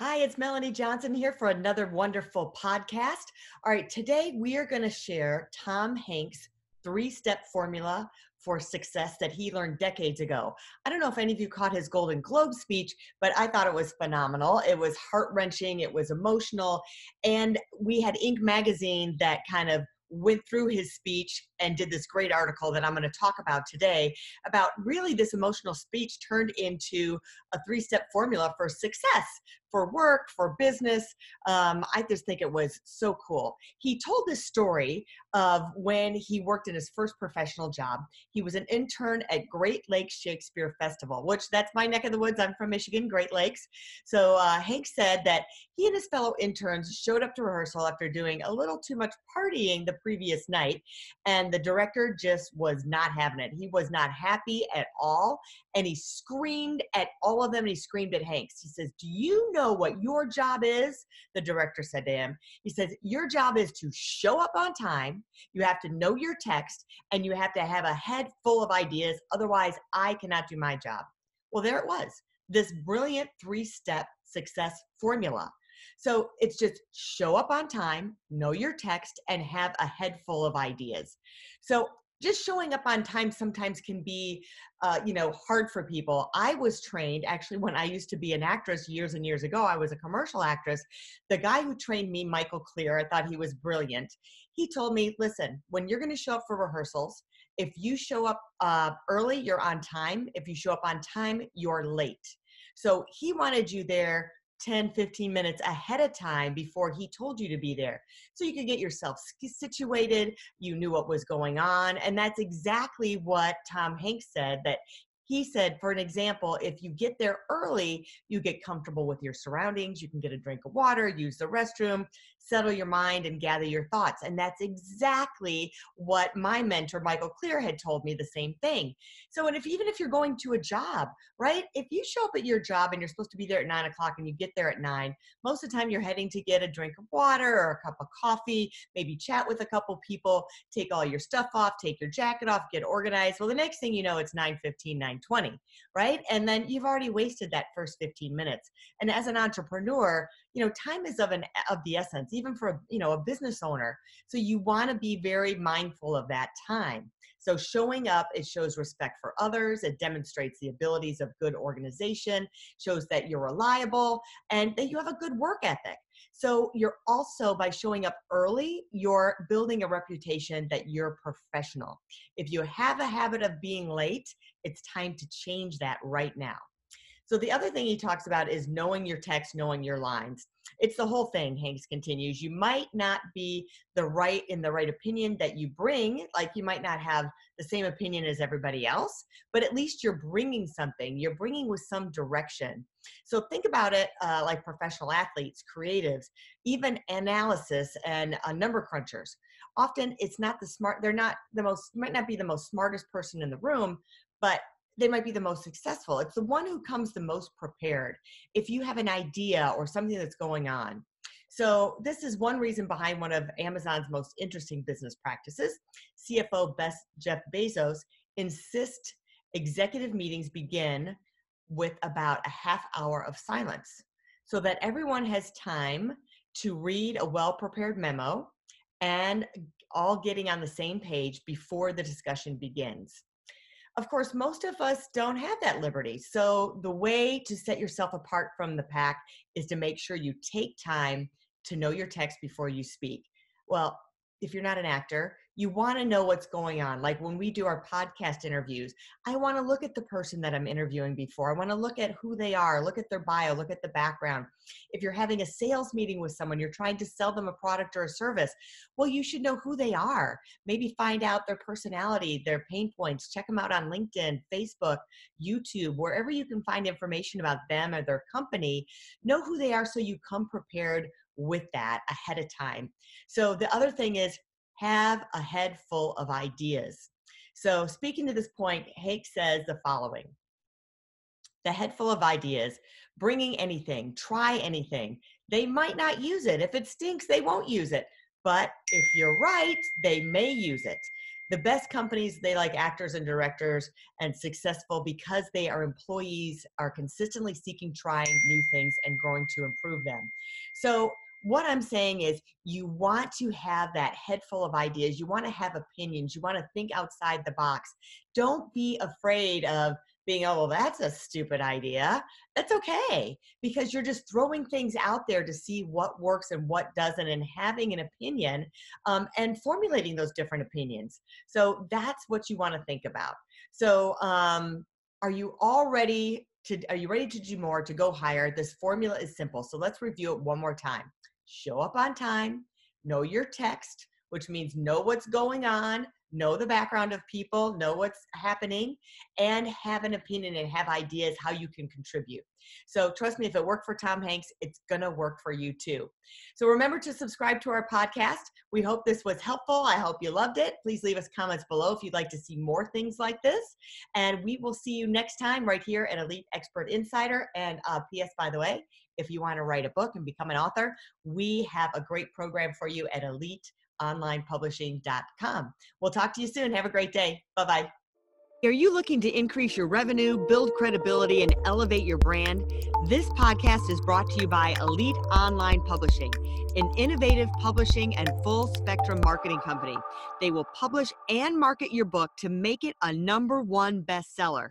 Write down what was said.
Hi, it's Melanie Johnson here for another wonderful podcast. All right, today we are going to share Tom Hanks' three step formula for success that he learned decades ago. I don't know if any of you caught his Golden Globe speech, but I thought it was phenomenal. It was heart wrenching, it was emotional, and we had Inc. magazine that kind of went through his speech and did this great article that I'm going to talk about today about really this emotional speech turned into a three step formula for success for work, for business. Um, I just think it was so cool. He told this story of when he worked in his first professional job. He was an intern at Great Lakes Shakespeare Festival, which that's my neck of the woods. I'm from Michigan, Great Lakes. So uh, Hank said that he and his fellow interns showed up to rehearsal after doing a little too much partying the previous night, and the director just was not having it. He was not happy at all, and he screamed at all of them. And he screamed at Hanks. He says, "Do you know what your job is?" The director said to him. He says, "Your job is to show up on time. You have to know your text, and you have to have a head full of ideas. Otherwise, I cannot do my job." Well, there it was. This brilliant three-step success formula. So it's just show up on time, know your text, and have a head full of ideas. So just showing up on time sometimes can be uh, you know hard for people. I was trained actually when i used to be an actress years and years ago i was a commercial actress the guy who trained me michael clear i thought he was brilliant. He told me listen when you're going to show up for rehearsals if you show up uh, early you're on time. If you show up on time you're late. So he wanted you there 10, 15 minutes ahead of time before he told you to be there. So you could get yourself situated, you knew what was going on. And that's exactly what Tom Hanks said that he said, for an example, if you get there early, you get comfortable with your surroundings, you can get a drink of water, use the restroom, settle your mind, and gather your thoughts. And that's exactly what my mentor, Michael Clear, had told me the same thing. So, and if even if you're going to a job, right, if you show up at your job and you're supposed to be there at nine o'clock and you get there at nine, most of the time you're heading to get a drink of water or a cup of coffee, maybe chat with a couple people, take all your stuff off, take your jacket off, get organized. Well, the next thing you know, it's 9 15, 9 20, right? And then you've already wasted that first 15 minutes. And as an entrepreneur, you know, time is of an of the essence, even for you know a business owner. So you want to be very mindful of that time. So showing up, it shows respect for others. It demonstrates the abilities of good organization, shows that you're reliable, and that you have a good work ethic. So you're also, by showing up early, you're building a reputation that you're professional. If you have a habit of being late, it's time to change that right now. So the other thing he talks about is knowing your text, knowing your lines. It's the whole thing, Hanks continues. You might not be the right in the right opinion that you bring, like you might not have the same opinion as everybody else, but at least you're bringing something. You're bringing with some direction. So think about it uh, like professional athletes, creatives, even analysis and uh, number crunchers. Often it's not the smart, they're not the most, might not be the most smartest person in the room, but they might be the most successful. It's the one who comes the most prepared. If you have an idea or something that's going on. So, this is one reason behind one of Amazon's most interesting business practices. CFO Best Jeff Bezos insists executive meetings begin with about a half hour of silence so that everyone has time to read a well prepared memo and all getting on the same page before the discussion begins of course, most of us don't have that liberty. So, the way to set yourself apart from the pack is to make sure you take time to know your text before you speak. Well, if you're not an actor, you want to know what's going on. Like when we do our podcast interviews, I want to look at the person that I'm interviewing before. I want to look at who they are, look at their bio, look at the background. If you're having a sales meeting with someone, you're trying to sell them a product or a service, well, you should know who they are. Maybe find out their personality, their pain points, check them out on LinkedIn, Facebook, YouTube, wherever you can find information about them or their company. Know who they are so you come prepared with that ahead of time. So the other thing is have a head full of ideas. So speaking to this point, Hanks says the following. The head full of ideas, bringing anything, try anything. They might not use it. If it stinks, they won't use it. But if you're right, they may use it. The best companies, they like actors and directors and successful because they are employees, are consistently seeking, trying new things and growing to improve them. So what I'm saying is you want to have that head full of ideas. You want to have opinions. You want to think outside the box. Don't be afraid of being, oh, well, that's a stupid idea. That's okay because you're just throwing things out there to see what works and what doesn't and having an opinion um, and formulating those different opinions. So that's what you want to think about. So, um, are you already to, are you ready to do more to go higher? This formula is simple. So let's review it one more time show up on time, know your text, which means know what's going on, know the background of people, know what's happening, and have an opinion and have ideas how you can contribute. So trust me, if it worked for Tom Hanks, it's gonna work for you too. So remember to subscribe to our podcast. We hope this was helpful. I hope you loved it. Please leave us comments below if you'd like to see more things like this. And we will see you next time right here at Elite Expert Insider. And uh, P.S. by the way, if you want to write a book and become an author, we have a great program for you at eliteonlinepublishing.com. We'll talk to you soon. Have a great day. Bye bye. Are you looking to increase your revenue, build credibility, and elevate your brand? This podcast is brought to you by Elite Online Publishing, an innovative publishing and full spectrum marketing company. They will publish and market your book to make it a number one bestseller.